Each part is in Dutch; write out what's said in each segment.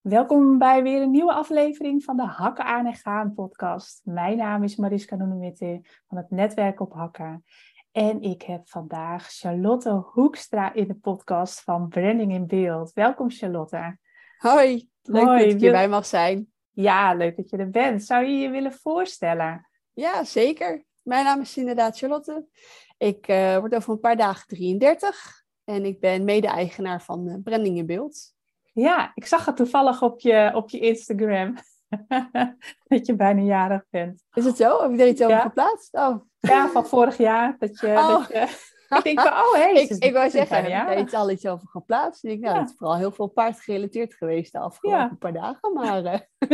Welkom bij weer een nieuwe aflevering van de Hakken aan en Gaan podcast. Mijn naam is Mariska Noenewitte van het Netwerk op Hakken. En ik heb vandaag Charlotte Hoekstra in de podcast van Branding in Beeld. Welkom Charlotte. Hoi, leuk dat ik hierbij mag zijn. Ja, leuk dat je er bent. Zou je je willen voorstellen? Ja, zeker. Mijn naam is inderdaad Charlotte. Ik uh, word over een paar dagen 33 en ik ben mede-eigenaar van uh, Branding in Beeld. Ja, ik zag het toevallig op je, op je Instagram. dat je bijna jarig bent. Is het zo? Heb je er iets over geplaatst? Oh. Ja, van vorig jaar. Dat je, oh. dat je, ik denk van, oh hé. Hey, ik, ik wou zeggen, heb je iets al iets over geplaatst? Ik denk, nou, het is vooral heel veel paard gerelateerd geweest de afgelopen paar dagen. Maar, uh...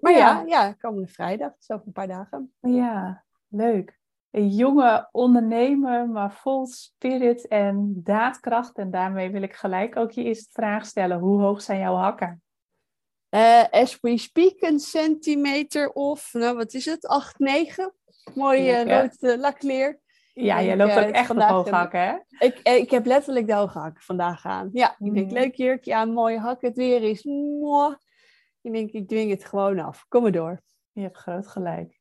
maar ja. ja, komende vrijdag, zo over een paar dagen. Ja, leuk een jonge ondernemer, maar vol spirit en daadkracht. En daarmee wil ik gelijk ook je eerste vraag stellen. Hoe hoog zijn jouw hakken? Uh, as we speak, een centimeter of, nou wat is het, 8, 9. Mooie uh, rood uh, lakleer. Ja, je loopt ook echt op hoge hakken, hè? Ik, ik heb letterlijk de hoge hakken vandaag aan. Ja, ik denk, mm. leuk jurkje aan, mooie hakken. Het weer is mooi. Ik denk, ik dwing het gewoon af. Kom maar door. Je hebt groot gelijk.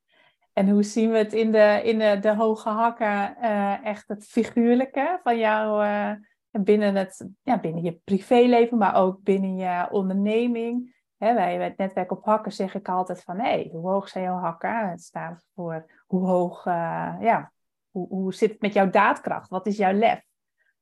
En hoe zien we het in de, in de, de hoge hakken, uh, echt het figuurlijke van jou uh, binnen, het, ja, binnen je privéleven, maar ook binnen je onderneming? Hè, wij netwerk op hakken zeg ik altijd van, hé, hey, hoe hoog zijn jouw hakken? Het staat voor hoe hoog, uh, ja, hoe, hoe zit het met jouw daadkracht? Wat is jouw lef?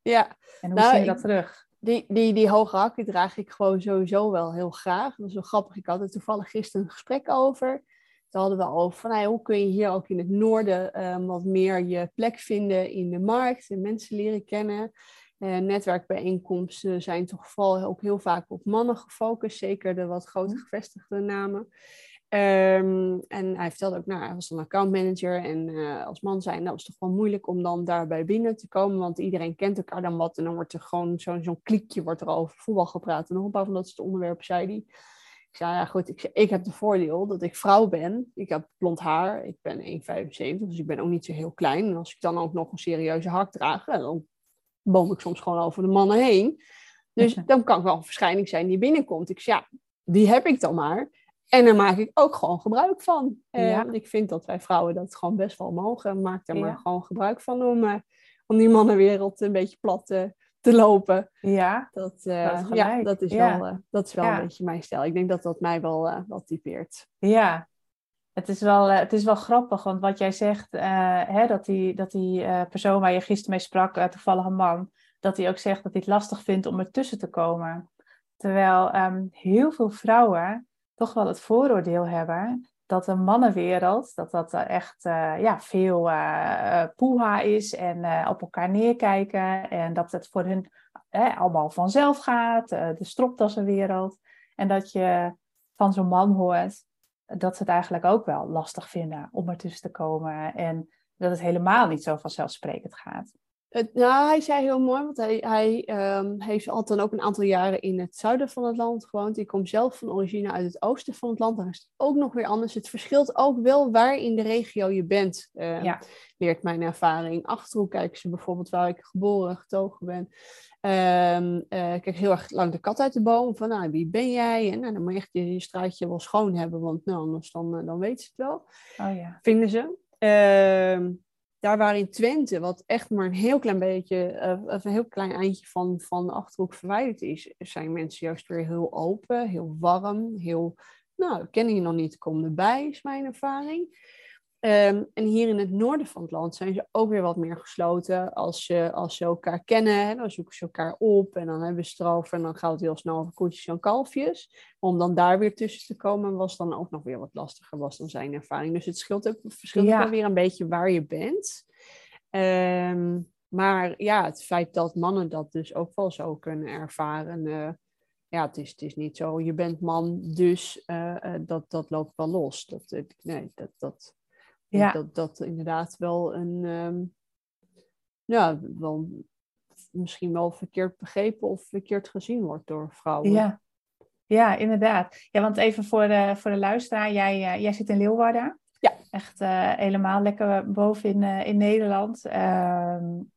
Ja. En hoe nou, zie je dat terug? Die, die, die hoge hakken draag ik gewoon sowieso wel heel graag. Dat is wel grappig. Ik had er toevallig gisteren een gesprek over. Toen hadden we over van, hoe kun je hier ook in het noorden um, wat meer je plek vinden in de markt en mensen leren kennen. Uh, netwerkbijeenkomsten zijn toch vooral ook heel vaak op mannen gefocust, zeker de wat grote mhm. gevestigde namen. Um, en hij vertelde ook, nou, hij was dan accountmanager en uh, als man zijn, dat was toch wel moeilijk om dan daarbij binnen te komen, want iedereen kent elkaar dan wat en dan wordt er gewoon zo'n zo'n kliekje wordt er over voetbal gepraat en nog een paar van dat soort onderwerpen, zei hij. Ik zei, ja goed, ik, ik heb de voordeel dat ik vrouw ben. Ik heb blond haar, ik ben 1,75, dus ik ben ook niet zo heel klein. En als ik dan ook nog een serieuze hak draag, dan boom ik soms gewoon over de mannen heen. Dus dan kan ik wel een verschijning zijn die binnenkomt. Ik zeg, ja, die heb ik dan maar. En daar maak ik ook gewoon gebruik van. Ja. Ik vind dat wij vrouwen dat gewoon best wel mogen. Maak daar maar gewoon gebruik van om, uh, om die mannenwereld een beetje plat te te lopen. Ja, dat, uh, ja, dat is wel, uh, dat is wel een beetje mijn stijl. Ik denk dat dat mij wel, uh, wel typeert. Ja, het is wel, het is wel grappig, want wat jij zegt, hè, dat die, dat die persoon waar je gisteren mee sprak, toevallig een man, dat hij ook zegt dat hij het lastig vindt om ertussen te komen. Terwijl um, heel veel vrouwen toch wel het vooroordeel hebben dat de mannenwereld, dat dat echt uh, ja, veel uh, poeha is en op elkaar neerkijken. En dat het voor hun allemaal vanzelf gaat, de stropdassenwereld. En dat je van zo'n man hoort dat ze het eigenlijk ook wel lastig vinden om ertussen te komen. En dat het helemaal niet zo vanzelfsprekend gaat. Het, nou, hij zei heel mooi, want hij, hij um, heeft altijd ook een aantal jaren in het zuiden van het land gewoond. Ik kom zelf van origine uit het oosten van het land. Daar is het ook nog weer anders. Het verschilt ook wel waar in de regio je bent, ja. leert mijn ervaring. Achterhoek kijken ze bijvoorbeeld waar ik geboren en getogen ben. Um, uh, kijk heel erg lang de kat uit de boom. Van nou, wie ben jij? En nou, dan moet je echt je, je straatje wel schoon hebben, want nou, anders dan, uh, dan weten ze het wel. Oh, ja. Vinden ze daar waar in Twente, wat echt maar een heel klein beetje, of een heel klein eindje van, van de achterhoek verwijderd is, zijn mensen juist weer heel open, heel warm, heel, nou, ken je nog niet, kom erbij, is mijn ervaring. Um, en hier in het noorden van het land zijn ze ook weer wat meer gesloten. Als ze, als ze elkaar kennen, hè, dan zoeken ze elkaar op en dan hebben ze het erover. En dan gaat het heel snel over koetjes en kalfjes. Om dan daar weer tussen te komen was dan ook nog weer wat lastiger, was dan zijn ervaring. Dus het scheelt ook, verschilt ja. ook weer een beetje waar je bent. Um, maar ja, het feit dat mannen dat dus ook wel zo kunnen ervaren. Uh, ja, het is, het is niet zo, je bent man, dus uh, uh, dat, dat loopt wel los. Dat, nee, dat, dat, ja. Dat dat inderdaad wel een, um, ja, wel misschien wel verkeerd begrepen of verkeerd gezien wordt door vrouwen. Ja, ja inderdaad. Ja, want even voor de, voor de luisteraar, jij, uh, jij zit in Leeuwarden. Ja. Echt uh, helemaal lekker boven in, uh, in Nederland. Uh,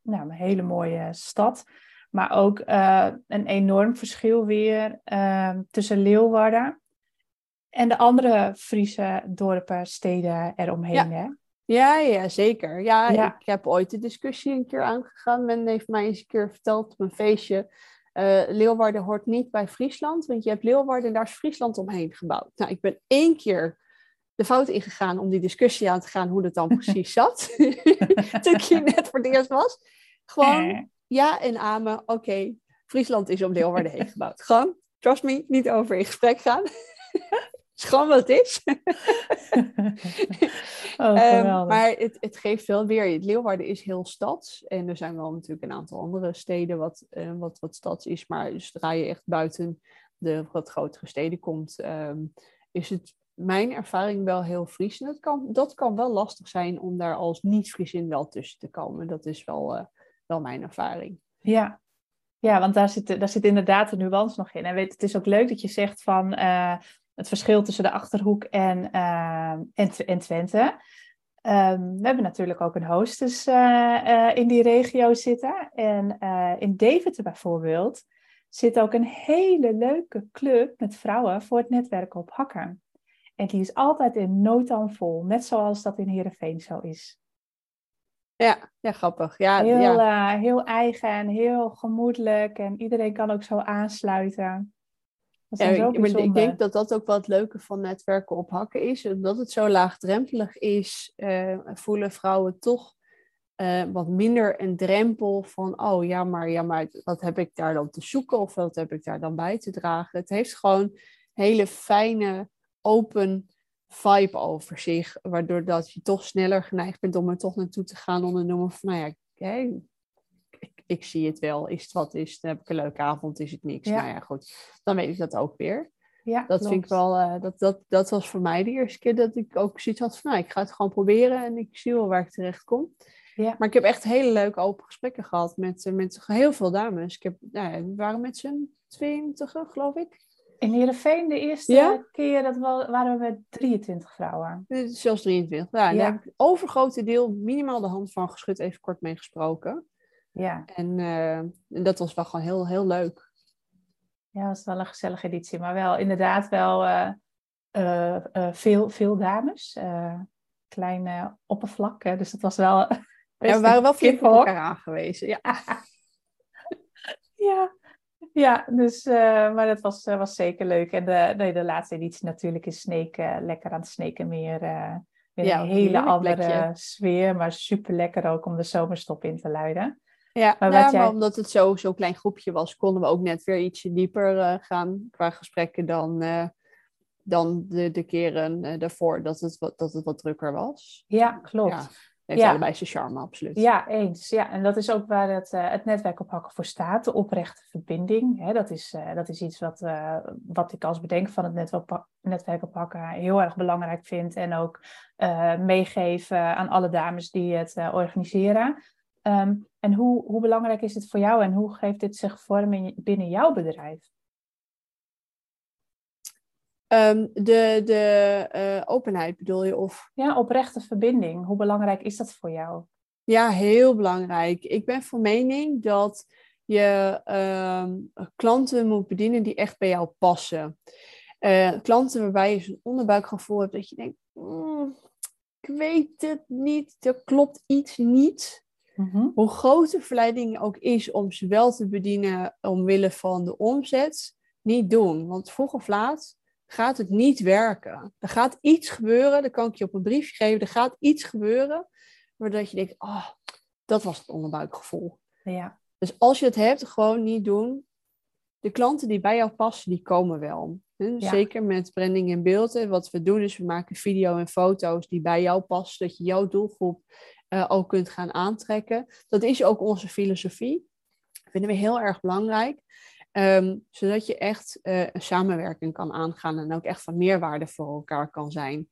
nou, een hele mooie stad. Maar ook eh, een enorm verschil weer ehm, tussen Leeuwarden en de andere Friese dorpen, steden eromheen. Ja. Hè? Ja, ja, zeker. Ja, Ja. ik heb ooit de discussie een keer aangegaan. Men heeft mij eens een keer verteld op een feestje. eh, Leeuwarden hoort niet bij Friesland, want je hebt Leeuwarden en daar is Friesland omheen gebouwd. Nou, ik ben één keer de fout ingegaan om die discussie aan te gaan hoe dat dan precies zat. Toen ik hier net voor het eerst was. Gewoon Eh, ja en amen. Oké, Friesland is om Leeuwarden heen gebouwd. Gewoon, trust me, niet over in gesprek gaan. Is gewoon wat het is. oh, Ehm, maar het, het geeft wel weer. Leeuwarden is heel stads. En er zijn wel natuurlijk een aantal andere steden wat, eh, wat, wat stads is. Maar zodra je echt buiten de wat grotere steden komt, ehm, is het mijn ervaring wel heel Fries. En dat kan, dat kan wel lastig zijn om daar als niet-Friesin wel tussen te komen. Dat is wel, eh, wel mijn ervaring. Ja. ja, want daar zit, daar zit inderdaad de nuance nog in. En weet, het is ook leuk dat je zegt van eh, het verschil tussen de Achterhoek en, eh, en, Tw- en Twente. Ehm, we hebben natuurlijk ook een hostess eh, eh, in die regio zitten. En in Deventer bijvoorbeeld zit ook een hele leuke club met vrouwen voor het netwerken op hakken. En die is altijd in no time vol, net zoals dat in Heerenveen zo is. Ja, ja grappig. Ja, Heel, ja. heel eigen en heel gemoedelijk. En iedereen kan ook zo aansluiten. Ja, ik, maar ik denk dat dat ook wel het leuke van netwerken op hakken is. Omdat het zo laagdrempelig is, eh, voelen vrouwen toch eh, wat minder een drempel van... oh ja maar, ja, maar wat heb ik daar dan te zoeken of wat heb ik daar dan bij te dragen? Het heeft gewoon hele fijne, open vibe over zich. Waardoor dat je toch sneller geneigd bent om er toch naartoe te gaan onder noemen van... nou ja, hè, ik, zie het wel. Is het wat is, dan heb ik een leuke avond, is het niks. Ja. Nou ja, goed. Dan weet ik dat ook weer. ja, Dat vind ik wel, eh, dat, dat, dat was voor mij de eerste keer dat ik ook zoiets had van, nou, ik ga het gewoon proberen en ik zie wel waar ik terecht kom. Ja. Maar ik heb echt hele leuke open gesprekken gehad met, eh, met heel veel dames. Ik heb, nou ja, we waren met z'n tweeëntwintig, geloof ik. In Heerenveen de eerste Ja? keer dat we, waren we met 23 vrouwen. Eh, Zelfs 23. Nou, Ja. daar heb ik overgrote deel minimaal de hand van geschud, even kort mee gesproken. Ja, En eh, dat was wel gewoon heel, heel leuk. ja dat was wel een gezellige editie. Maar wel inderdaad wel eh, eh, veel, veel dames. eh klein eh, oppervlak. Hè, dus dat was wel... Ja, we waren wel flink op kippenhok. elkaar aangewezen. Ja. Ja, ja dus, maar dat was, was zeker leuk. En de, nee, de laatste editie natuurlijk is Sneek eh, lekker aan het Sneekenmeer. eh weer Ja, een hele andere plekje. sfeer, maar super lekker ook om de zomerstop in te luiden. Ja, Maar jij- maar omdat het zo'n zo klein groepje was, konden we ook net weer ietsje dieper eh, gaan qua gesprekken dan, eh, dan de, de keren eh, daarvoor dat het, wat, dat het wat drukker was. Ja, klopt. Ja, heeft Ja. allebei zijn charme, absoluut. Ja, eens. Ja, en dat is ook waar het, het netwerk op hakken voor staat. De oprechte verbinding. Hè, dat, is, dat is iets wat, wat ik als bedenker van het netwerk, netwerk op hakken heel erg belangrijk vind. En ook meegeef eh, aan alle dames die het organiseren. Ehm, en hoe, hoe belangrijk is het voor jou en hoe geeft dit zich vorm in, binnen jouw bedrijf? Ehm, de de eh, openheid bedoel je? Of Ja, oprechte verbinding. Hoe belangrijk is dat voor jou? Ja, heel belangrijk. Ik ben van mening dat je ehm, klanten moet bedienen die echt bij jou passen. Eh, klanten waarbij je zo'n onderbuikgevoel hebt dat je denkt, "Mm, ik weet het niet, er klopt iets niet. Mhm. Hoe groot de verleiding ook is om ze wel te bedienen omwille van de omzet, niet doen. Want vroeg of laat gaat het niet werken. Er gaat iets gebeuren, dat kan ik je op een briefje geven, er gaat iets gebeuren, waardoor je denkt, oh, dat was het onderbuikgevoel. Ja, Dus als je het hebt, gewoon niet doen. De klanten die bij jou passen, die komen wel. Ja. Zeker met branding en beeld. hè. Wat we doen is, we maken video en foto's die bij jou passen. Dat je jouw doelgroep eh, ook kunt gaan aantrekken. Dat is ook onze filosofie. vinden we heel erg belangrijk. Ehm, zodat je echt eh, een samenwerking kan aangaan en ook echt van meerwaarde voor elkaar kan zijn.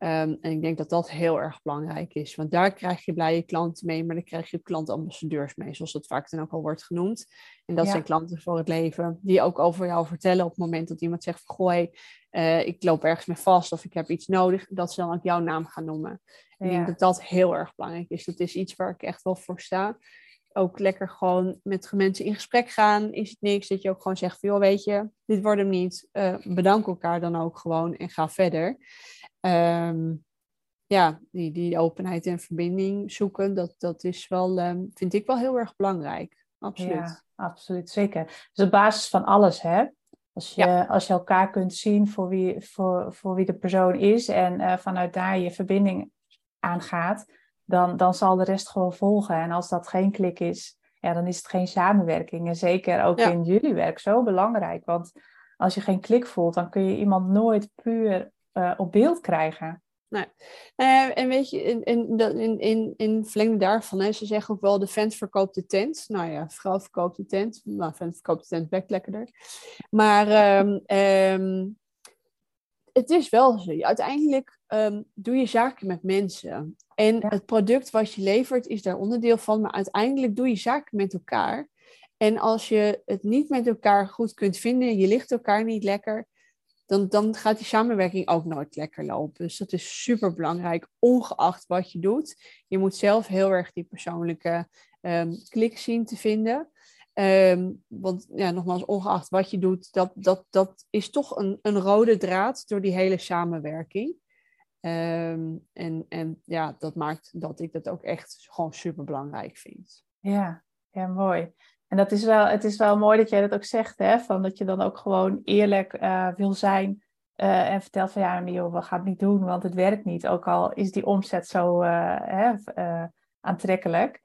Ehm, en ik denk dat dat heel erg belangrijk is, want daar krijg je blije klanten mee, maar daar krijg je klantambassadeurs mee, zoals dat vaak dan ook al wordt genoemd. En dat Ja. zijn klanten voor het leven, die ook over jou vertellen op het moment dat iemand zegt van, goh, hey, eh, ik loop ergens mee vast of ik heb iets nodig, dat ze dan ook jouw naam gaan noemen. Ik denk dat dat heel erg belangrijk is. Dat is iets waar ik echt wel voor sta. ook lekker gewoon met mensen in gesprek gaan. Is het niks dat je ook gewoon zegt van, joh, weet je, dit wordt hem niet. Uh, bedank elkaar dan ook gewoon en ga verder. Ehm, ja, die, die openheid en verbinding zoeken, dat, dat is wel, um, vind ik wel heel erg belangrijk. Absoluut. Ja, absoluut, zeker. Dus de basis van alles, hè? Als je, als je elkaar kunt zien voor wie, voor, voor wie de persoon is en uh, vanuit daar je verbinding aangaat, dan, dan zal de rest gewoon volgen. En als dat geen klik is, ja, dan is het geen samenwerking. En zeker ook in jullie werk zo belangrijk. Want als je geen klik voelt, dan kun je iemand nooit puur uh, op beeld krijgen. Nee. Nou en weet je, in, in, in, in, verlengde daarvan, hè, ze zeggen ook wel, de vent verkoopt de tent. Nou ja, vrouw verkoopt de tent. Nou, vent verkoopt de tent, bekt lekkerder. Maar um, um, het is wel zo. Uiteindelijk um, doe je zaken met mensen. En het product wat je levert is daar onderdeel van. Maar uiteindelijk doe je zaken met elkaar. En als je het niet met elkaar goed kunt vinden, je ligt elkaar niet lekker, dan, dan gaat die samenwerking ook nooit lekker lopen. Dus dat is super belangrijk, ongeacht wat je doet. Je moet zelf heel erg die persoonlijke um, klik zien te vinden. Um, want ja, nogmaals, ongeacht wat je doet, dat, dat, dat is toch een, een rode draad door die hele samenwerking. Um, en, en ja, dat maakt dat ik dat ook echt gewoon super belangrijk vind. Ja, ja, mooi. En dat is wel, het is wel mooi dat jij dat ook zegt, hè? Van dat je dan ook gewoon eerlijk uh, wil zijn uh, en vertelt van ja, joh, we gaan het niet doen, want het werkt niet. Ook al is die omzet zo uh, hè, aantrekkelijk.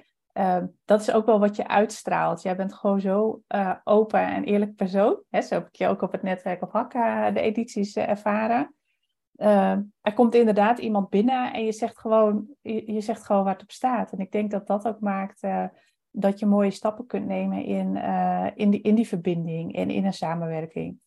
Dat is ook wel wat je uitstraalt. Jij bent gewoon zo open en eerlijk persoon. Hè? Zo heb ik je ook op het netwerk op Hakka de edities ervaren. Er komt inderdaad iemand binnen en je zegt gewoon, je, je, zegt gewoon waar het op staat. En ik denk dat dat ook maakt dat je mooie stappen kunt nemen in, uh, in, die, in die verbinding en in een samenwerking.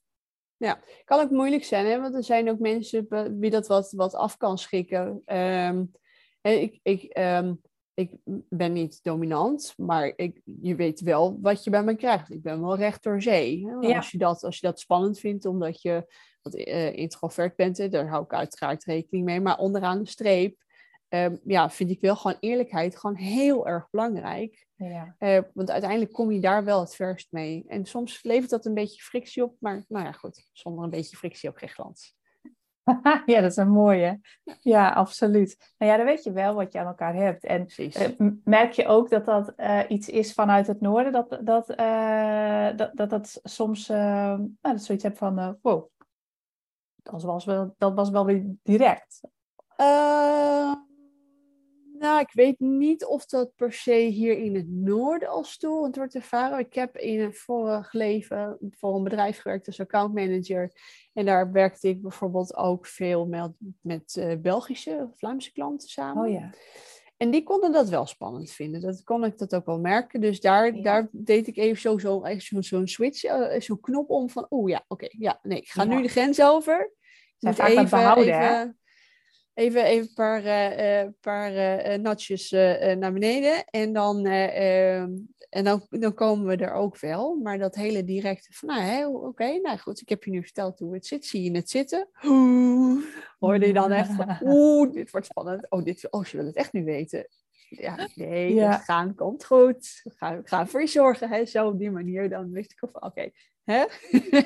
Ja, kan ook moeilijk zijn, hè? want er zijn ook mensen wie dat wat, wat af kan schikken. Um, ik, ik, um, ik ben niet dominant, maar ik, je weet wel wat je bij me krijgt. Ik ben wel recht door zee. Hè? Ja. Als, je dat, als je dat spannend vindt, omdat je wat, uh, introvert bent, daar hou ik uiteraard rekening mee. Maar onderaan de streep um, ja, vind ik wel gewoon eerlijkheid gewoon heel erg belangrijk. Ja. Uh, want uiteindelijk kom je daar wel het verst mee. En soms levert dat een beetje frictie op, maar nou ja, goed, zonder een beetje frictie ook geen glans. ja, dat is een mooie. Ja, absoluut. Nou ja, dan weet je wel wat je aan elkaar hebt. En uh, merk je ook dat dat uh, iets is vanuit het noorden, dat dat, dat, dat, dat soms nou, dat zoiets hebt van, wow, dat was, wel, dat was wel weer direct. Nou, ik weet niet of dat per se hier in het noorden al storend wordt ervaren. Ik heb in een vorig leven voor een bedrijf gewerkt als accountmanager. En daar werkte ik bijvoorbeeld ook veel met, met uh, Belgische, Vlaamse klanten samen. Oh ja. En die konden dat wel spannend vinden. Dat kon ik dat ook wel merken. Dus daar, daar deed ik even zo'n zo, zo, zo'n switch, uh, zo'n knop om van, oeh ja, oké, ja, nee, ik ga nu de grens over. Zij moet even, behouden, even, Even, even een paar, uh, paar uh, natjes naar beneden. En, dan, ehm, en dan, dan komen we er ook wel. Maar dat hele directe van, nou, oké, okay, nou goed, ik heb je nu verteld hoe het zit. Zie je het zitten? Oeh, hoorde je dan echt van, oeh, dit wordt spannend. Oh, dit, oh, je wil het echt nu weten. Ja, nee, ja. Gaan komt goed. Ga, ga voor je zorgen. Hè? Zo op die manier, dan wist ik van, oké, Hè?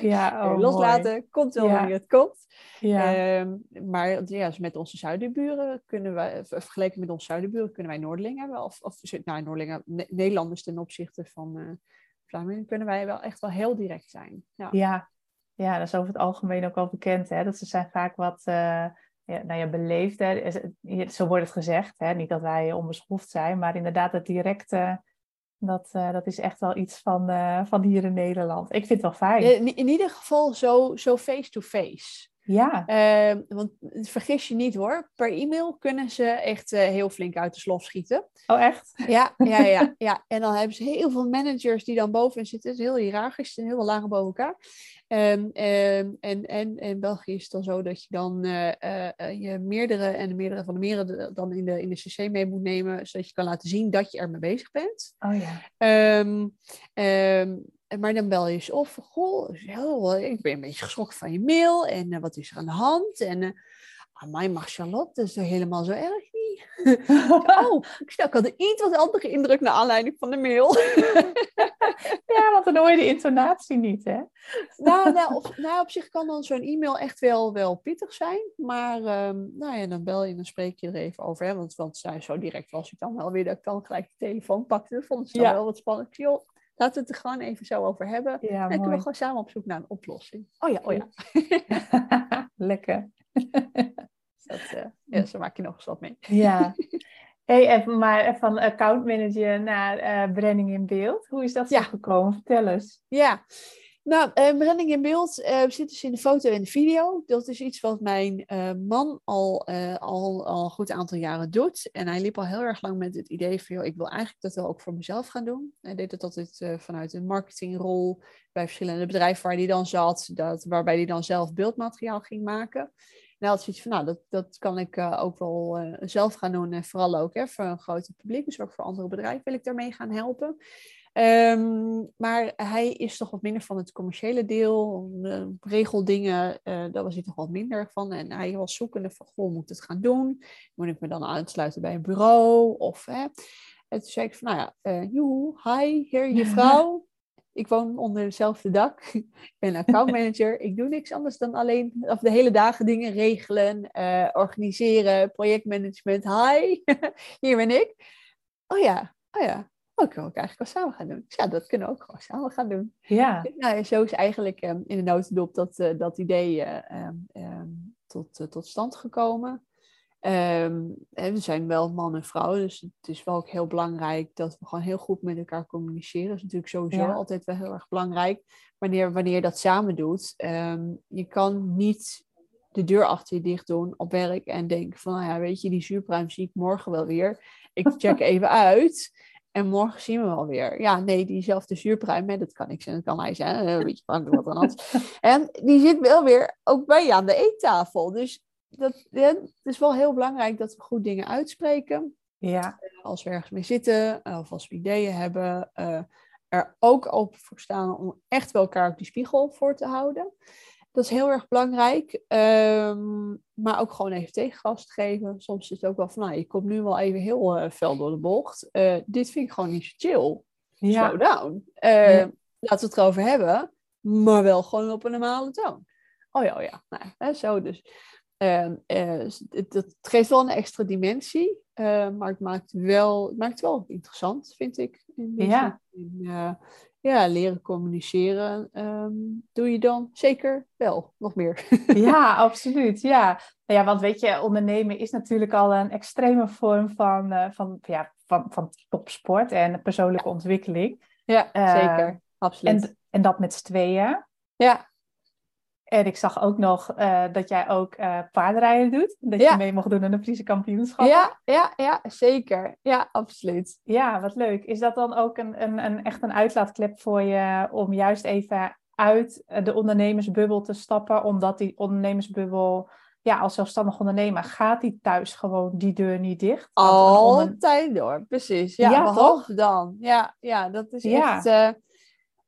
Ja, oh, Loslaten, komt wel wanneer het komt. Ja. Um, maar ja, dus met onze zuidenburen kunnen wij, vergeleken met onze zuidenburen, kunnen wij Noordelingen hebben. Of, of nou, Noordelingen, Nederlanders ten opzichte van uh, kunnen wij wel echt wel heel direct zijn. Ja. ja. Ja, dat is over het algemeen ook wel bekend. Hè? Dat ze zijn vaak wat uh, ja, nou ja, beleefd. Hè? Zo wordt het gezegd. Hè? Niet dat wij onbeschoft zijn, maar inderdaad het directe dat, uh, dat is echt wel iets van, uh, van hier in Nederland. Ik vind het wel fijn. In, in ieder geval zo face-to-face. Ja. Uh, want vergis je niet hoor, per e-mail kunnen ze echt uh, heel flink uit de slof schieten. Oh, echt? Ja, ja, ja, ja. En dan hebben ze heel veel managers die dan bovenin zitten. Het is heel hiërarchisch en heel veel lagen boven elkaar. Um, um, en, en in België is het dan zo dat je dan uh, uh, je meerdere en de meerdere van de meerdere dan in de, in de CC mee moet nemen, zodat je kan laten zien dat je ermee bezig bent. Oh ja. Um, maar dan bel je eens of, goh, ik ben een beetje geschrokken van je mail en uh, wat is er aan de hand? En uh, mij mag Charlotte, dat is helemaal zo erg niet? oh, ik, ik had een iets wat andere indruk naar aanleiding van de mail. ja, want dan hoor je de intonatie niet, hè? nou, nou, op, nou, op zich kan dan zo'n e-mail echt wel, wel pittig zijn. Maar um, nou ja, dan bel je en dan spreek je er even over. Hè? Want, want nou, zo direct was ik dan wel weer dat ik dan gelijk de telefoon pakte. Dat vond ik dan wel wat spannend. Joh, laten we het er gewoon even zo over hebben. Ja, en dan kunnen we gewoon samen op zoek naar een oplossing. Oh ja, oh ja. Lekker. dat, uh, ja, zo maak je nog eens wat mee. ja. Hey, even maar van accountmanager naar uh, branding in beeld. Hoe is dat zo gekomen? Vertel eens. Ja, nou, branding in beeld uh, zit dus in de foto en de video. Dat is iets wat mijn man al, al, al een goed aantal jaren doet. En hij liep al heel erg lang met het idee van... Ik wil eigenlijk dat wel ook voor mezelf gaan doen. Hij deed het altijd vanuit een marketingrol... bij verschillende bedrijven waar hij dan zat... Dat, waarbij hij dan zelf beeldmateriaal ging maken hij had zoiets van, nou, dat, dat kan ik ook wel zelf gaan doen. En vooral ook hè, voor een groter publiek, dus ook voor andere bedrijven wil ik daarmee gaan helpen. Um, maar hij is toch wat minder van het commerciële deel, uh, regeldingen, daar was hij toch wat minder van. En hij was zoekende van, goh, moet ik het gaan doen? Moet ik me dan aansluiten bij een bureau? Of, hè? En toen zei ik van, nou ja, uh, joehoe, hi, heer je vrouw. Ik woon onder hetzelfde dak. Ik ben accountmanager. ik doe niks anders dan alleen of de hele dagen dingen regelen, uh, organiseren, projectmanagement. Hi, hier ben ik. Oh ja, oh ja. Oh, we ook eigenlijk wel samen gaan doen. Ja, dat kunnen we ook gewoon samen gaan doen. Ja. Nou, zo is eigenlijk um, in de notendop dat, uh, dat idee uh, um, tot, tot stand gekomen. Um, we zijn wel man en vrouw, dus het is wel ook heel belangrijk dat we gewoon heel goed met elkaar communiceren. Dat is natuurlijk sowieso altijd wel heel erg belangrijk. Wanneer, wanneer je dat samen doet, um, je kan niet de deur achter je dicht doen op werk en denken van, nou ja, weet je, die zuurpruim zie ik morgen wel weer. Ik check even uit en morgen zien we wel weer. Ja, nee, diezelfde zuurpruim, hè, dat kan ik zijn, dat kan hij zijn, een beetje wat dan anders. En die zit wel weer ook bij je aan de eettafel. Dus dat, het is wel heel belangrijk dat we goed dingen uitspreken. Ja. Eh, als we ergens mee zitten, eh, of als we ideeën hebben, uh, er ook open voor staan om echt wel elkaar op die spiegel voor te houden. Dat is heel erg belangrijk. Um, maar ook gewoon even tegengas geven. Soms is het ook wel van, nou, je komt nu wel even heel uh, fel door de bocht. Uh, dit vind ik gewoon niet zo chill. Ja. Slow down. Uh, ja. Laten we het erover hebben, maar wel gewoon op een normale toon. Oh ja, oh ja. Nou, hè, zo dus. Het, het, geeft wel een extra dimensie, maar het maakt, wel, het maakt wel interessant, vind ik. In ja. In, uh, ja, leren communiceren um, doe je dan zeker wel nog meer. ja, absoluut. Ja. ja, want weet je, ondernemen is natuurlijk al een extreme vorm van, van, ja, van, van topsport en persoonlijke ja. ontwikkeling. Ja, zeker. Absoluut. En, en dat met z'n tweeën. Ja, en ik zag ook nog uh, dat jij ook uh, paardrijden doet. Dat ja. je mee mocht doen aan de Friese kampioenschap. Ja, ja, ja, zeker. Ja, absoluut. Ja, wat leuk. Is dat dan ook een, een, een, echt een uitlaatklep voor je om juist even uit de ondernemersbubbel te stappen? Omdat die ondernemersbubbel, ja, als zelfstandig ondernemer, gaat die thuis gewoon die deur niet dicht? Altijd door, precies. Ja, ja behalve dan. Ja, ja, dat is ja. echt... Uh,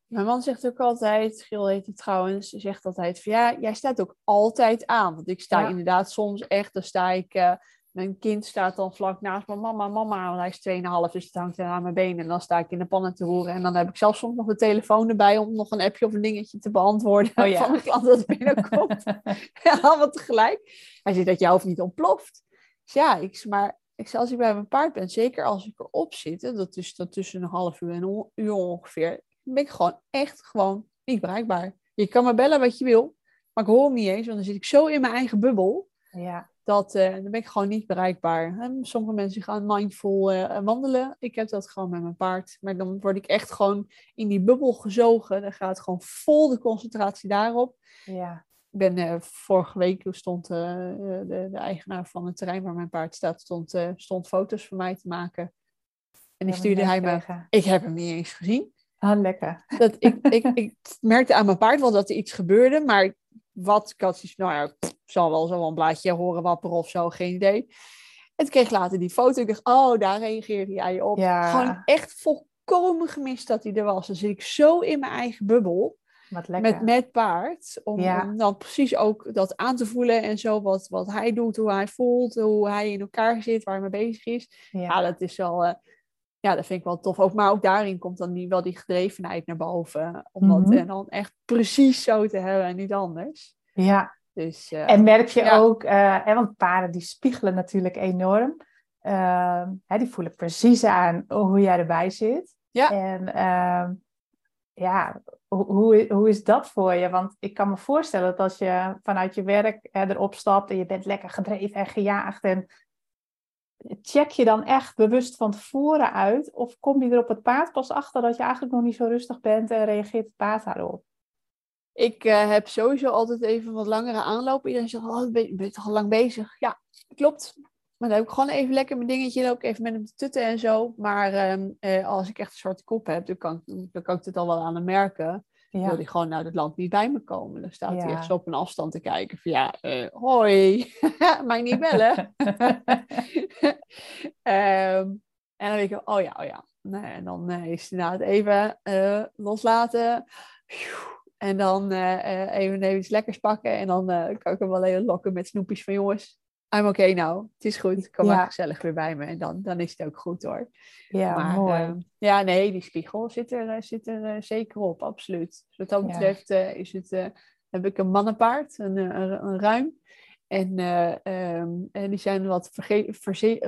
mijn man zegt ook altijd, Gil heet het trouwens, zegt altijd van ja, jij staat ook altijd aan. Want ik sta ja. inderdaad soms echt, dan sta ik, uh, mijn kind staat dan vlak naast me, mama, mama, want hij is 2,5, dus het hangt aan mijn benen. En dan sta ik in de pannen te roeren. En dan heb ik zelfs soms nog de telefoon erbij om nog een appje of een dingetje te beantwoorden oh, ja. van een klant dat binnenkomt. ja, allemaal tegelijk. Hij zegt dat je hoofd niet ontploft. Dus ja, ik, maar ik zeg, als ik bij mijn paard ben, zeker als ik erop zit, dat is dat tussen een half uur en een uur ongeveer, ben ik gewoon echt gewoon niet bereikbaar. Je kan me bellen wat je wil, maar ik hoor hem niet eens, want dan zit ik zo in mijn eigen bubbel. Ja. Dat, uh, dan ben ik gewoon niet bereikbaar. En sommige mensen gaan mindful uh, wandelen. Ik heb dat gewoon met mijn paard. Maar dan word ik echt gewoon in die bubbel gezogen. Dan gaat gewoon vol de concentratie daarop. Ja. Ik ben uh, vorige week stond de, de, eigenaar van het terrein waar mijn paard staat, stond, stond foto's van mij te maken. En die stuurde hij me. Ik heb hem niet eens gezien. Ah, lekker. Dat ik, ik, ik merkte aan mijn paard wel dat er iets gebeurde, maar wat, ik had nou ja, ik zal wel zo een blaadje horen wapperen of zo, geen idee. En kreeg later die foto. Ik dacht, oh, daar reageerde jij op. Ja. Gewoon echt volkomen gemist dat hij er was. Dan zit ik zo in mijn eigen bubbel. wat lekker. met, met paard. Om, Ja. om dan precies ook dat aan te voelen en zo. Wat, wat hij doet, hoe hij voelt, hoe hij in elkaar zit, waar hij mee bezig is. ja. Ja, dat is wel... eh, ja, dat vind ik wel tof. Ook, maar ook daarin komt dan die, wel die gedrevenheid naar boven. Om dat Mhm. en dan echt precies zo te hebben en niet anders. ja. Dus eh, En merk je Ja. ook, eh, hè, want paarden die spiegelen natuurlijk enorm. Ehm, hè, die voelen precies aan hoe jij erbij zit. Ja. En ehm, ja, hoe, hoe, hoe is dat voor je? Want ik kan me voorstellen dat als je vanuit je werk hè, erop stapt en je bent lekker gedreven en gejaagd. En check je dan echt bewust van tevoren uit? Of kom je er op het paard pas achter dat je eigenlijk nog niet zo rustig bent en reageert het paard daarop? Ik eh, heb sowieso altijd even wat langere aanloop. Iedereen zegt, oh, ben, je- ben je toch al lang bezig? Ja, klopt. Maar dan heb ik gewoon even lekker mijn dingetje. Loop ik even met hem te tutten en zo. Maar ehm, eh, als ik echt een zwarte kop heb, dan kan, dan kan ik het al wel aan hem merken. Dan wil Ja, hij gewoon uit het land niet bij me komen. Dan staat hij Ja. echt zo op een afstand te kijken. Van ja, eh, hoi, mij niet bellen. Ehm, en dan denk ik, oh ja, oh ja. Nee, en dan eh, is het inderdaad even eh, loslaten. En dan even, even iets lekkers pakken. En dan kan ik hem wel even lokken met snoepjes van jongens. I'm okay nou. Het is goed. Kom Ja. maar gezellig weer bij me. En dan, dan is het ook goed hoor. ja maar, mooi. eh, ja, nee, die spiegel zit er, eh, zit er eh, zeker op. Absoluut. Dus wat dat Ja. betreft eh, is het, heb ik een mannenpaard. Een, een, een ruim. En, eh, ehm, en die zijn wat verge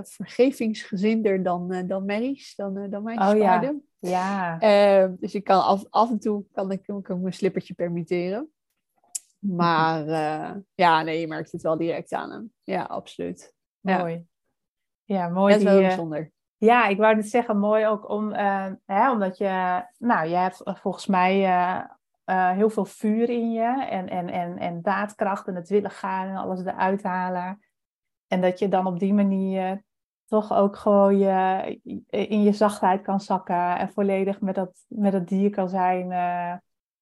vergevingsgezinder dan, dan merries, dan, dan meisjespaarden. ja, Eh, dus ik kan af, af en toe kan ik, kan ik een slippertje permitteren. Maar eh, ja, nee, je merkt het wel direct aan hem. Ja, absoluut. ja. mooi. Ja, mooi. Net die, wel eh, bijzonder. Ja, ik wou net zeggen, mooi ook om, eh, hè, omdat je, nou, je hebt volgens mij heel veel vuur in je en, en, en, en daadkracht en het willen gaan en alles eruit halen. En dat je dan op die manier toch ook gewoon je, in je zachtheid kan zakken en volledig met dat, met dat dier kan zijn.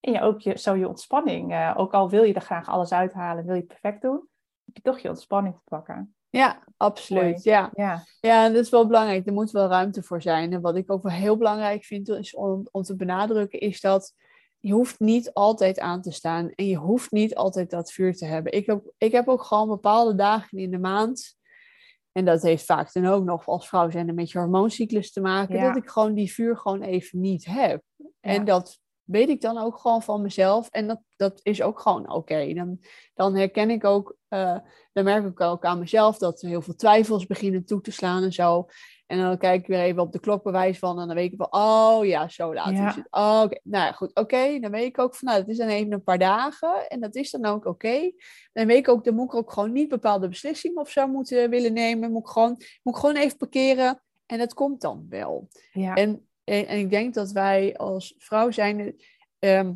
En je ook je, zo je ontspanning, eh, ook al wil je er graag alles uithalen, wil je het perfect doen, heb je toch je ontspanning te pakken. Ja, absoluut. mooi. Ja. Ja, ja, en dat is wel belangrijk. Er moet wel ruimte voor zijn. En wat ik ook wel heel belangrijk vind is om, om te benadrukken, is dat je hoeft niet altijd aan te staan. En je hoeft niet altijd dat vuur te hebben. Ik heb, ik heb ook gewoon bepaalde dagen in de maand. En dat heeft vaak dan ook nog als vrouw zijn met je hormooncyclus te maken. Ja. Dat ik gewoon die vuur gewoon even niet heb. Ja. En dat weet ik dan ook gewoon van mezelf. En dat, dat is ook gewoon oké. Dan, dan herken ik ook, eh, dan merk ik ook aan mezelf dat er heel veel twijfels beginnen toe te slaan en zo. En dan kijk ik weer even op de klok bewijs van en dan weet ik van, oh ja, zo laat Ja. is het. Oh, oké. Nou ja, goed, oké. Dan weet ik ook van, nou, het is dan even een paar dagen en dat is dan ook oké. Dan weet ik ook, dan moet ik ook gewoon niet bepaalde beslissingen of zo moeten willen nemen. Moet ik gewoon, moet ik gewoon even parkeren en dat komt dan wel. ja, En, en, en ik denk dat wij als vrouw zijn, ehm,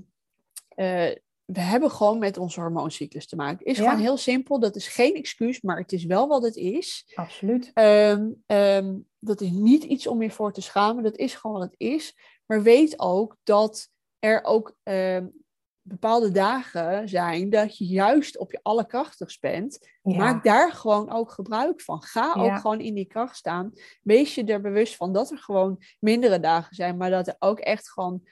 eh, we hebben gewoon met onze hormooncyclus te maken. Is Ja. gewoon heel simpel. Dat is geen excuus, maar het is wel wat het is. absoluut. Ehm, ehm, dat is niet iets om je voor te schamen. Dat is gewoon wat het is. Maar weet ook dat er ook bepaalde dagen zijn dat je juist op je allerkrachtigst bent. Ja. Maak daar gewoon ook gebruik van. Ga Ja. ook gewoon in die kracht staan. Wees je er bewust van dat er gewoon mindere dagen zijn, maar dat er ook echt gewoon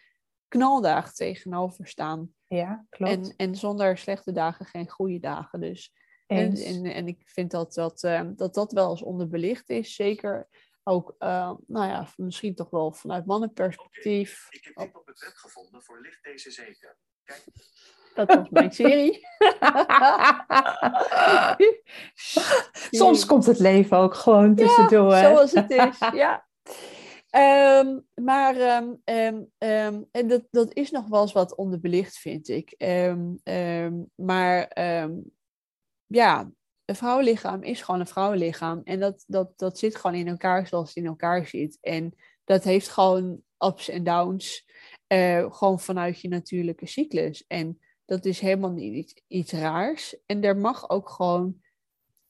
knaldagen tegenover staan. Ja, klopt. En, en zonder slechte dagen geen goede dagen. Dus. En, en, en ik vind dat dat, eh, dat dat wel eens onderbelicht is. Zeker ook, eh, nou ja, misschien toch wel vanuit mannenperspectief. Ik heb dit op het web gevonden voor licht deze zeker. Dat was mijn serie. Soms komt het leven ook gewoon tussendoor. Zoals het is, ja. Ehm, maar ehm, ehm, en dat, dat is nog wel eens wat onderbelicht, vind ik. Maar ja, een vrouwenlichaam is gewoon een vrouwenlichaam. En dat, dat, dat zit gewoon in elkaar zoals het in elkaar zit. En dat heeft gewoon ups en downs. Eh, gewoon vanuit je natuurlijke cyclus. En dat is helemaal niet iets, iets raars. En daar mag ook gewoon,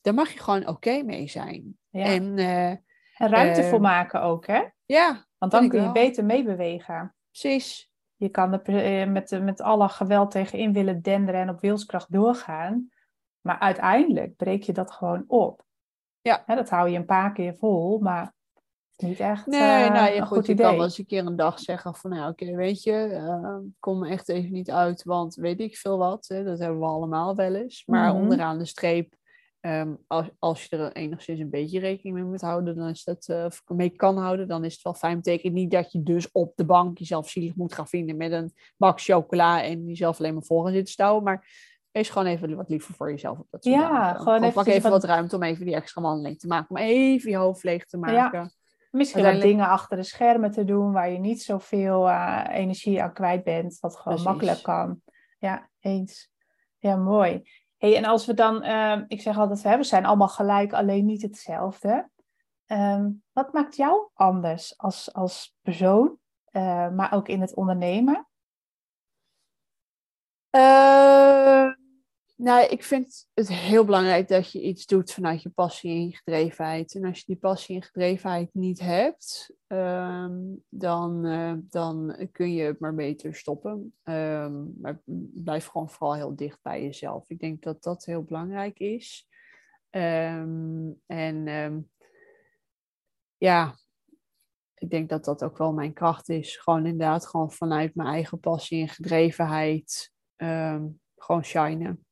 daar mag je gewoon oké mee zijn. Ja. En eh, En ruimte eh, voor maken ook, hè? ja, Want dan kun je wel. beter meebewegen. precies. Je kan er met, met alle geweld tegenin willen denderen en op wilskracht doorgaan. Maar uiteindelijk breek je dat gewoon op. Ja. Hè, dat hou je een paar keer vol, maar Niet echt Nee, eh, nou ja, goed, je idee. kan wel eens een keer een dag zeggen van, nou oké, weet je, eh, kom echt even niet uit, want weet ik veel wat. Hè, dat hebben we allemaal wel eens. Maar Mhm. onderaan de streep, ehm, als, als je er enigszins een beetje rekening mee moet houden, dan is dat, eh, of mee kan houden, dan is het wel fijn. Betekent niet dat je dus op de bank jezelf zielig moet gaan vinden met een bak chocola en jezelf alleen maar voor gaan zitten stouwen. Maar wees gewoon even wat liever voor jezelf op dat soort Ja, dagen. gewoon Of even pak even wat ruimte om even die extra wandeling te maken. Om even je hoofd leeg te maken. Misschien Uiteindelijk- dingen achter de schermen te doen waar je niet zoveel eh, energie aan kwijt bent, wat gewoon Precies. makkelijk kan. Ja, eens. Ja, mooi. Hey, en als we dan, eh, ik zeg altijd, we zijn allemaal gelijk, alleen niet hetzelfde. Ehm, wat maakt jou anders als, als persoon, eh, maar ook in het ondernemen? Eh, nou, ik vind het heel belangrijk dat je iets doet vanuit je passie en je gedrevenheid. En als je die passie en gedrevenheid niet hebt, ehm, dan, eh, dan kun je het maar beter stoppen. Ehm, maar blijf gewoon vooral heel dicht bij jezelf. Ik denk dat dat heel belangrijk is. Ehm, en ja, ik denk dat dat ook wel mijn kracht is. Gewoon inderdaad, gewoon vanuit mijn eigen passie en gedrevenheid. gewoon shinen.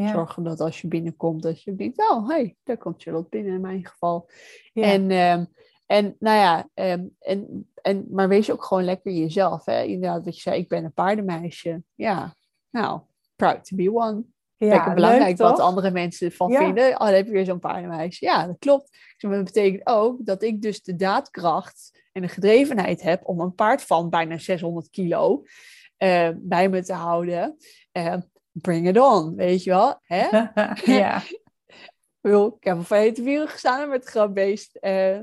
Ja, Zorgen dat als je binnenkomt, dat je denkt, oh, hey, daar komt Charlotte binnen in mijn geval. ja, En, ehm, en nou ja, ehm, en, en, maar wees ook gewoon lekker jezelf. Hè? Inderdaad, wat je zei, ik ben een paardenmeisje. Ja, nou, proud to be one. ja, Lekker belangrijk leuk, wat andere mensen ervan Ja. vinden. Oh, dan heb je weer zo'n paardenmeisje. Ja, dat klopt. Dus dat betekent ook dat ik dus de daadkracht en de gedrevenheid heb om een paard van bijna 600 kilo eh, bij me te houden. Eh, bring it on, weet je wel. Hè? ja, Ik heb al van hete gestaan met het grapbeest. Eh,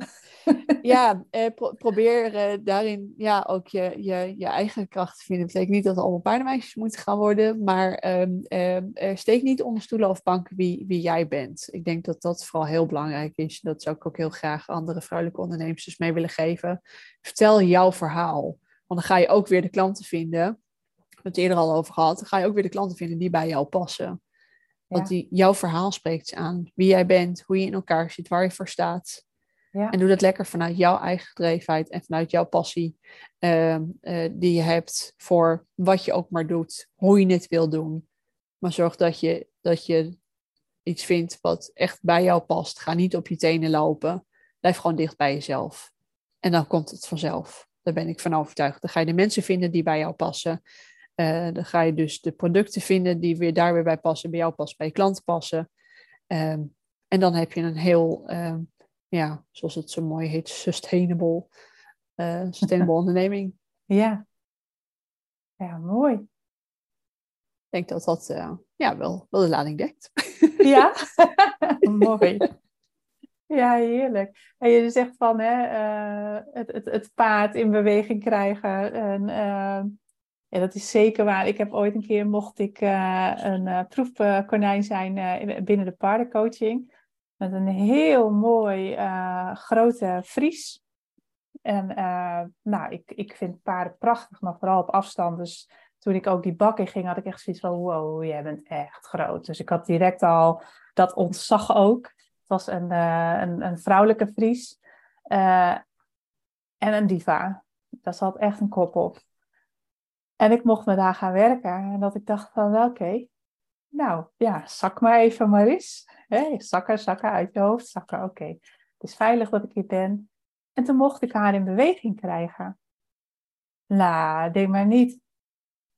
ja, pro- probeer eh, daarin ja, ook je, je, je eigen kracht te vinden. Dat betekent niet dat er allemaal paardenmeisjes moeten gaan worden, maar ehm, ehm, eh, steek niet onder stoelen of banken wie, wie jij bent. Ik denk dat dat vooral heel belangrijk is. Dat zou ik ook heel graag andere vrouwelijke ondernemers dus mee willen geven. Vertel jouw verhaal, want dan ga je ook weer de klanten vinden. Het eerder al over gehad. Dan ga je ook weer de klanten vinden die bij jou passen. Want Ja. die, jouw verhaal spreekt aan. Wie jij bent, hoe je in elkaar zit, waar je voor staat. Ja. En doe dat lekker vanuit jouw eigen gedrevenheid en vanuit jouw passie ehm, eh, die je hebt voor wat je ook maar doet, hoe je het wil doen. Maar zorg dat je, dat je iets vindt wat echt bij jou past. Ga niet op je tenen lopen. Blijf gewoon dicht bij jezelf. En dan komt het vanzelf. Daar ben ik van overtuigd. Dan ga je de mensen vinden die bij jou passen. Eh, dan ga je dus de producten vinden die weer daar weer bij passen, bij jou passen, bij je klanten passen. En dan heb je een heel, ehm, ja, zoals het zo mooi heet, sustainable, eh, sustainable onderneming. ja. Ja, mooi. Ik denk dat dat eh, ja, wel, wel de lading dekt. Ja, mooi. Ja, heerlijk. En je zegt van hè, het, het, het paard in beweging krijgen. En, ja, dat is zeker waar. Ik heb ooit een keer, mocht ik eh, een eh, proefkonijn zijn eh, binnen de paardencoaching. Met een heel mooi grote Fries. En nou, ik, ik vind paarden prachtig, maar vooral op afstand. Dus toen ik ook die bak in ging, had ik echt zoiets van, wow, jij bent echt groot. Dus ik had direct al dat ontzag ook. Het was een, een, een vrouwelijke Fries en een diva. Daar zat echt een kop op. En ik mocht me daar gaan werken. En dat ik dacht van, oké, nou ja, zak maar even maar eens. Hè, zakken, zakken uit je hoofd, zakken, oké. Het is veilig dat ik hier ben. En toen mocht ik haar in beweging krijgen. Nou, denk maar niet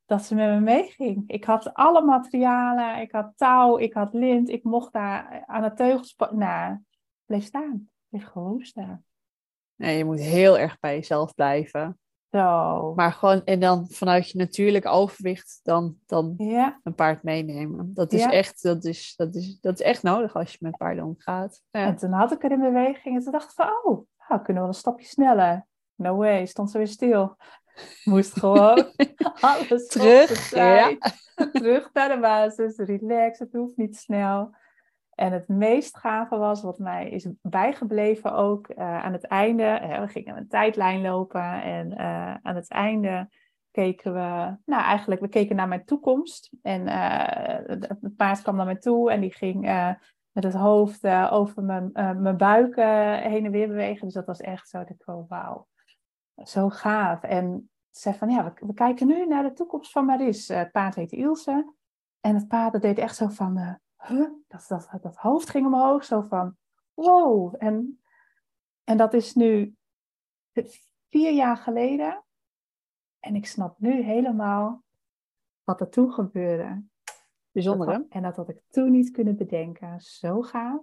dat ze met me meeging. Ik had alle materialen, ik had touw, ik had lint, ik mocht daar aan de teugels... Nou, bleef staan. Bleef gewoon staan. Nee, je moet heel erg bij jezelf blijven. Zo. Maar gewoon, en dan vanuit je natuurlijke overwicht, dan, dan Ja, een paard meenemen. Dat is, Ja. echt, dat, is, dat, is, dat is echt nodig als je met paarden omgaat. Ja. en toen had ik er in beweging en toen dacht ik van, oh, nou, kunnen we wel een stapje sneller. No way, stond ze weer stil. Moest gewoon alles Terug. Terug naar de basis, relax, het hoeft niet snel. En het meest gave was, wat mij is bijgebleven ook eh, aan het einde. we gingen een tijdlijn lopen en eh, aan het einde keken we, nou eigenlijk, we keken naar mijn toekomst. En eh, het paard kwam naar mij toe en die ging met het hoofd over mijn, mijn buik heen en weer bewegen. Dus dat was echt zo, dat ik oh, wauw, zo gaaf. En ze zei van, ja, we, we, kijken nu naar de toekomst van Maris. het paard heet Ilse. En het paard dat deed echt zo van, huh? dat, dat, dat hoofd ging omhoog, zo van, wow. En, en dat is nu vier jaar geleden. En ik snap nu helemaal wat er toen gebeurde. Bijzonder, hè? En dat had ik toen niet kunnen bedenken. Zo gaaf.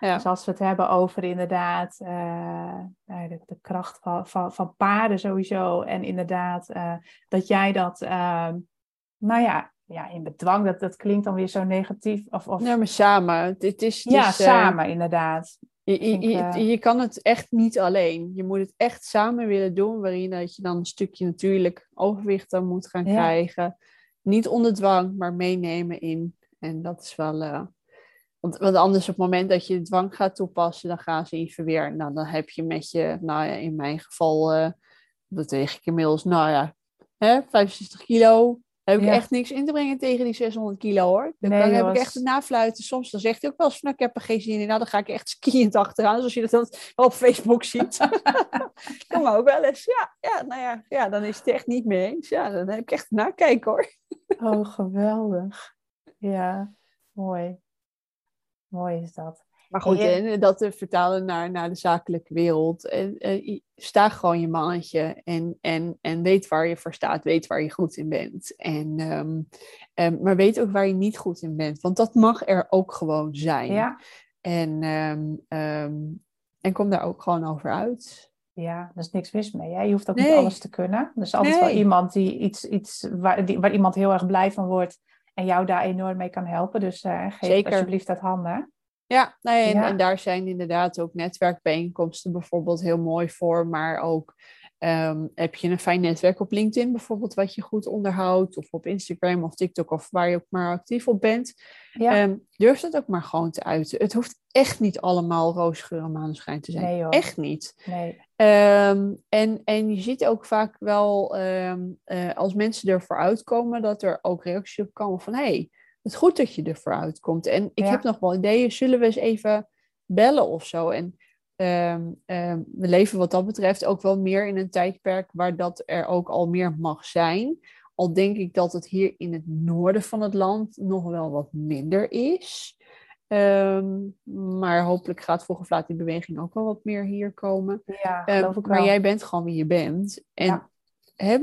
Ja. Dus als we het hebben over inderdaad uh, de, de, kracht van, van, van, paarden sowieso. En inderdaad uh, dat jij dat, uh, nou ja, ja, in bedwang, dat, dat klinkt dan weer zo negatief. Of, of... Ja, maar samen. Het, het is, het ja, is, samen inderdaad. Je, je, je, je, kan het echt niet alleen. Je moet het echt samen willen doen, waarin dat je dan een stukje natuurlijk overwicht dan moet gaan ja. krijgen niet onder dwang, maar meenemen in. En dat is wel. Uh, want, want anders op het moment dat je dwang gaat toepassen, dan gaan ze even weer. Nou, dan heb je met je, nou ja, in mijn geval, uh, dat weeg ik inmiddels, nou ja, hè, 65 kilo. Heb ik echt niks in te brengen tegen die 600 kilo hoor. Dan, nee, dan heb ik echt het nafluiten. Soms dan zegt hij ook wel eens van, nou, ik heb er geen zin in. Nou, dan ga ik echt skiënd achteraan. Zoals je dat dan op Facebook ziet. kan maar ook wel eens. Ja, ja, nou ja, ja, dan is het echt niet mee eens. Ja, dan heb ik echt nakijken hoor. oh, geweldig. Ja, mooi. Mooi is dat. Maar goed, en, dat te vertalen naar, naar de zakelijke wereld. En, en, sta gewoon je mannetje en, en, en weet waar je voor staat, weet waar je goed in bent. En, um, maar weet ook waar je niet goed in bent, want dat mag er ook gewoon zijn. Ja. En, um, en kom daar ook gewoon over uit. Ja, er is niks mis mee. Hè? Je hoeft ook niet alles te kunnen. Er is altijd wel iemand die iets, iets waar, die, waar iemand heel erg blij van wordt en jou daar enorm mee kan helpen. Dus uh, geef Zeker. alsjeblieft dat handen. Ja, nee, en, en, daar zijn inderdaad ook netwerkbijeenkomsten bijvoorbeeld heel mooi voor. Maar ook um, heb je een fijn netwerk op LinkedIn bijvoorbeeld, wat je goed onderhoudt. Of op Instagram of TikTok of waar je ook maar actief op bent. Ja. Um, durf dat ook maar gewoon te uiten. Het hoeft echt niet allemaal roosgeur en maneschijn te zijn. Nee. Echt niet. Nee. Um, en, en je ziet ook vaak wel, uh, als mensen ervoor uitkomen, dat er ook reacties op komen van... Hey, het goed dat je er vooruit komt. En ik heb nog wel ideeën, zullen we eens even bellen of zo? En um, um, we leven wat dat betreft ook wel meer in een tijdperk waar dat er ook al meer mag zijn. Al denk ik dat het hier in het noorden van het land nog wel wat minder is. Um, maar hopelijk gaat of laat die beweging ook wel wat meer hier komen. Ja, geloof ik wel. Maar jij bent gewoon wie je bent. En ja. He,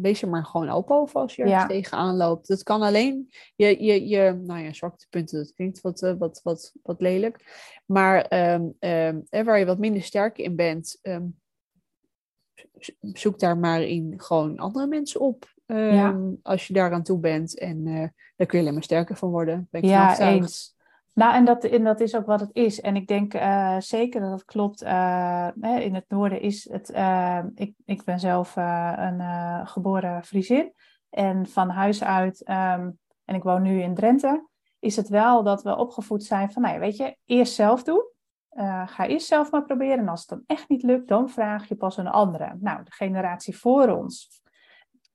wees er maar gewoon open over als je er ja. tegenaan loopt. Dat kan alleen je, je, je nou ja, zwaktepunten, dat klinkt wat, uh, wat, wat, wat lelijk. Maar um, um, waar je wat minder sterk in bent, um, zoek daar maar in gewoon andere mensen op. Ja. Als je daar aan toe bent. En uh, daar kun je alleen maar sterker van worden. Ben ik ja, eens. Nou, en dat, dat is ook wat het is. En ik denk uh, zeker dat het klopt. Uh, in het noorden is het. Uh, ik, ik ben zelf een geboren Friesin. En van huis uit, um, en ik woon nu in Drenthe, is het wel dat we opgevoed zijn van, nou weet je, eerst zelf doen. ga eerst zelf maar proberen. En als het dan echt niet lukt, dan vraag je pas een andere. Nou, de generatie voor ons.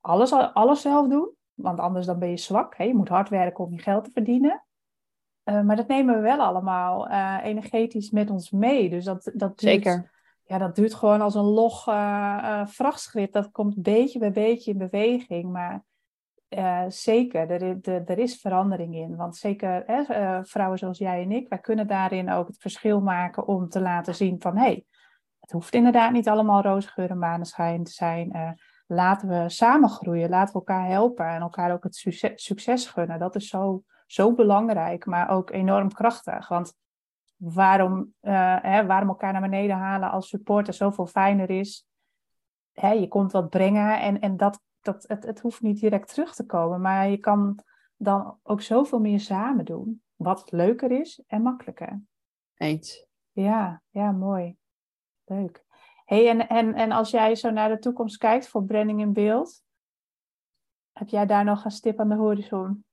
Alles, alles zelf doen, want anders dan ben je zwak. Hè? Je moet hard werken om je geld te verdienen. Uh, maar dat nemen we wel allemaal uh, energetisch met ons mee. Dus dat, dat duurt, Zeker. Ja, dat duurt gewoon als een log uh, vrachtschrift. Dat komt beetje bij beetje in beweging. Maar zeker, er, er, er, is verandering in. Want zeker vrouwen zoals jij en ik, wij kunnen daarin ook het verschil maken om te laten zien van... hé, hey, het hoeft inderdaad niet allemaal roze geur en maneschijn te zijn. laten we samen groeien, laten we elkaar helpen en elkaar ook het succes, succes gunnen. Dat is zo zo belangrijk, maar ook enorm krachtig. Want waarom, uh, hè, waarom elkaar naar beneden halen als supporter zoveel fijner is. Hè, je komt wat brengen en, en dat, dat, het, het hoeft niet direct terug te komen. Maar je kan dan ook zoveel meer samen doen. Wat leuker is en makkelijker. Eens. Ja, ja, mooi. Leuk. Hey, en, en, en als jij zo naar de toekomst kijkt voor branding in beeld, heb jij daar nog een stip aan de horizon?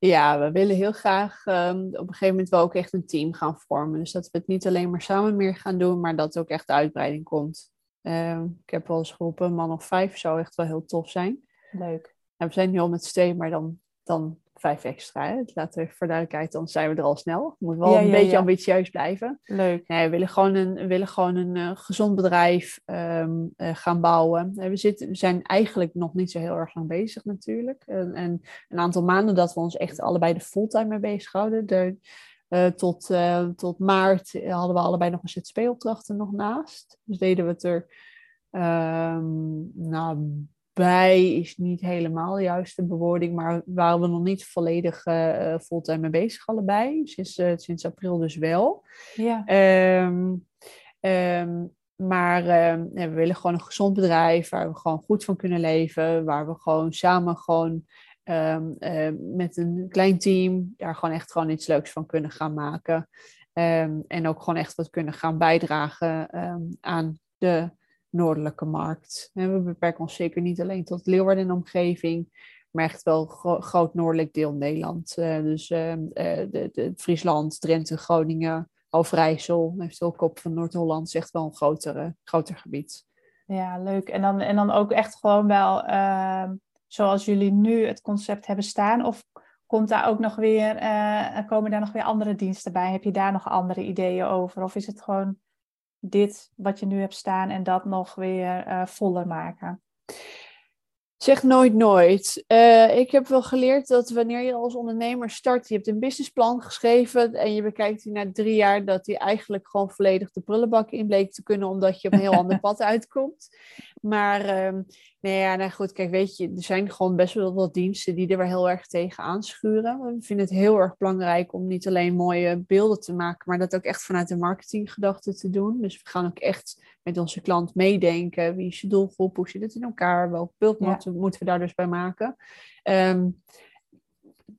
Ja, we willen heel graag um, op een gegeven moment wel ook echt een team gaan vormen. Dus dat we het niet alleen maar samen meer gaan doen, maar dat er ook echt uitbreiding komt. Um, ik heb wel eens geroepen, een man of vijf zou echt wel heel tof zijn. Leuk. En we zijn nu al met steen, maar dan, dan vijf extra. Hè? Laten we voor duidelijkheid, dan zijn we er al snel. Moet wel Ja, een ja, beetje ja. ambitieus blijven. Leuk. Nee, we willen gewoon een, willen gewoon een eh, gezond bedrijf ehm, eh, gaan bouwen. Eh, we, zitten, we zijn eigenlijk nog niet zo heel erg lang bezig natuurlijk. En, en een aantal maanden dat we ons echt allebei de fulltime mee bezighouden. De, tot, tot maart hadden we allebei nog een ZZP-opdrachten nog naast. Dus deden we het er ehm, nou, bij is niet helemaal de juiste bewoording, maar waren we nog niet volledig eh, fulltime mee bezig allebei. Sinds, eh, sinds april dus wel. Ja. Ehm, ehm, maar ehm, we willen gewoon een gezond bedrijf waar we gewoon goed van kunnen leven. Waar we gewoon samen gewoon met een klein team daar gewoon echt gewoon iets leuks van kunnen gaan maken. En ook gewoon echt wat kunnen gaan bijdragen aan de noordelijke markt. En we beperken ons zeker niet alleen tot Leeuwarden en omgeving. Maar echt wel gro- groot noordelijk deel Nederland. Eh, dus ehm, eh, de, de, Friesland, Drenthe, Groningen, Overijssel, heeft ook op van Noord-Holland, is echt wel een groter, groter gebied. Ja, leuk. En dan, en dan ook echt gewoon wel ehm, zoals jullie nu het concept hebben staan? Of komt daar ook nog weer, eh, komen daar nog weer andere diensten bij? Heb je daar nog andere ideeën over? Of is het gewoon dit wat je nu hebt staan en dat nog weer eh, voller maken? Zeg nooit nooit. Eh, ik heb wel geleerd dat wanneer je als ondernemer start, je hebt een businessplan geschreven en je bekijkt die na drie jaar, dat die eigenlijk gewoon volledig de prullenbak in bleek te kunnen, omdat je op een heel ander pad uitkomt. Maar ehm nee, ja, nou goed, kijk, weet je, er zijn gewoon best wel wat diensten die er weer heel erg tegen aanschuren. We vinden het heel erg belangrijk om niet alleen mooie beelden te maken, maar dat ook echt vanuit de marketinggedachte te doen. Dus we gaan ook echt met onze klant meedenken. Wie is je doelgroep? Hoe zit het in elkaar? Welk beeld Ja. moeten, we daar dus bij maken? Ehm,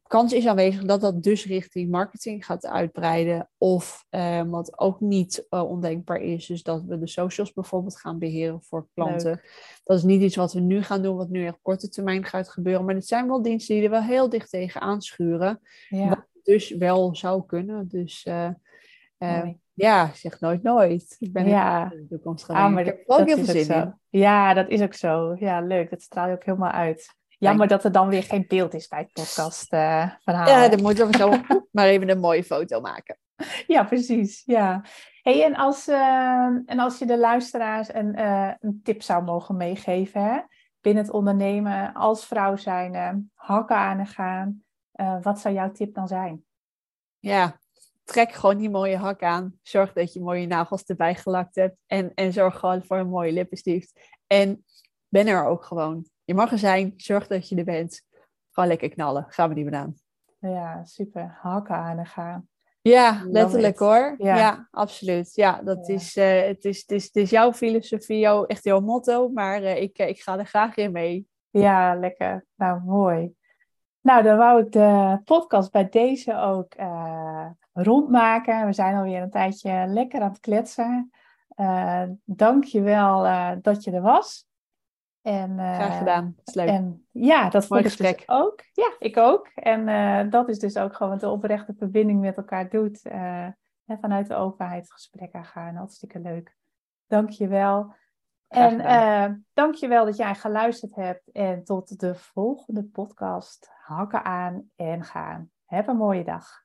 kans is aanwezig dat dat dus richting marketing gaat uitbreiden. Of ehm, wat ook niet eh, ondenkbaar is, is dat we de socials bijvoorbeeld gaan beheren voor klanten. Dat is niet iets wat we nu gaan doen, wat nu echt op korte termijn gaat gebeuren. Maar het zijn wel diensten die er wel heel dicht tegen aanschuren. Ja, Wat dus wel zou kunnen. Dus eh, eh, mooi. ja, zeg nooit nooit. Ik ben Ja. in de toekomst gaan Ah, maar Ik heb ook dat heel is veel zin in. Ja, dat is ook zo. Ja, leuk. Dat straal je ook helemaal uit. Jammer dat er dan weer geen beeld is bij het podcast eh verhaal. Ja, dan moeten we zo maar even een mooie foto maken. Ja, precies. Ja. Hey, en, als, eh, en als je de luisteraars een, eh, een tip zou mogen meegeven hè? binnen het ondernemen als vrouw zijn, hakken aan gaan, eh, wat zou jouw tip dan zijn? Ja, trek gewoon die mooie hak aan. Zorg dat je mooie nagels erbij gelakt hebt. En, en zorg gewoon voor een mooie lippenstift. En ben er ook gewoon. Je mag er zijn. Zorg dat je er bent. Gewoon lekker knallen. Gaan we die gedaan. Ja, super. Hakken aan en gaan. Ja, letterlijk hoor. Ja. Ja, absoluut. Ja, dat Ja. Is, eh, het, is, het, is, het is jouw filosofie, jouw, echt jouw motto. Maar eh, ik, eh, ik ga er graag in mee. Ja, lekker. Nou, mooi. Nou, dan wou ik de podcast bij deze ook eh, rondmaken. We zijn alweer een tijdje lekker aan het kletsen. Eh Dank je wel eh, dat je er was. En, Graag gedaan. Dat is leuk. En ja, dat vond Mooi ik dus gesprek. ook. Ja, ik ook. En dat is dus ook gewoon wat de oprechte verbinding met elkaar doet. en vanuit de openheid gesprek aangaan. Hartstikke leuk. Dank je wel. En eh dank je wel dat jij geluisterd hebt. En tot de volgende podcast. Hakken aan en gaan. Heb een mooie dag.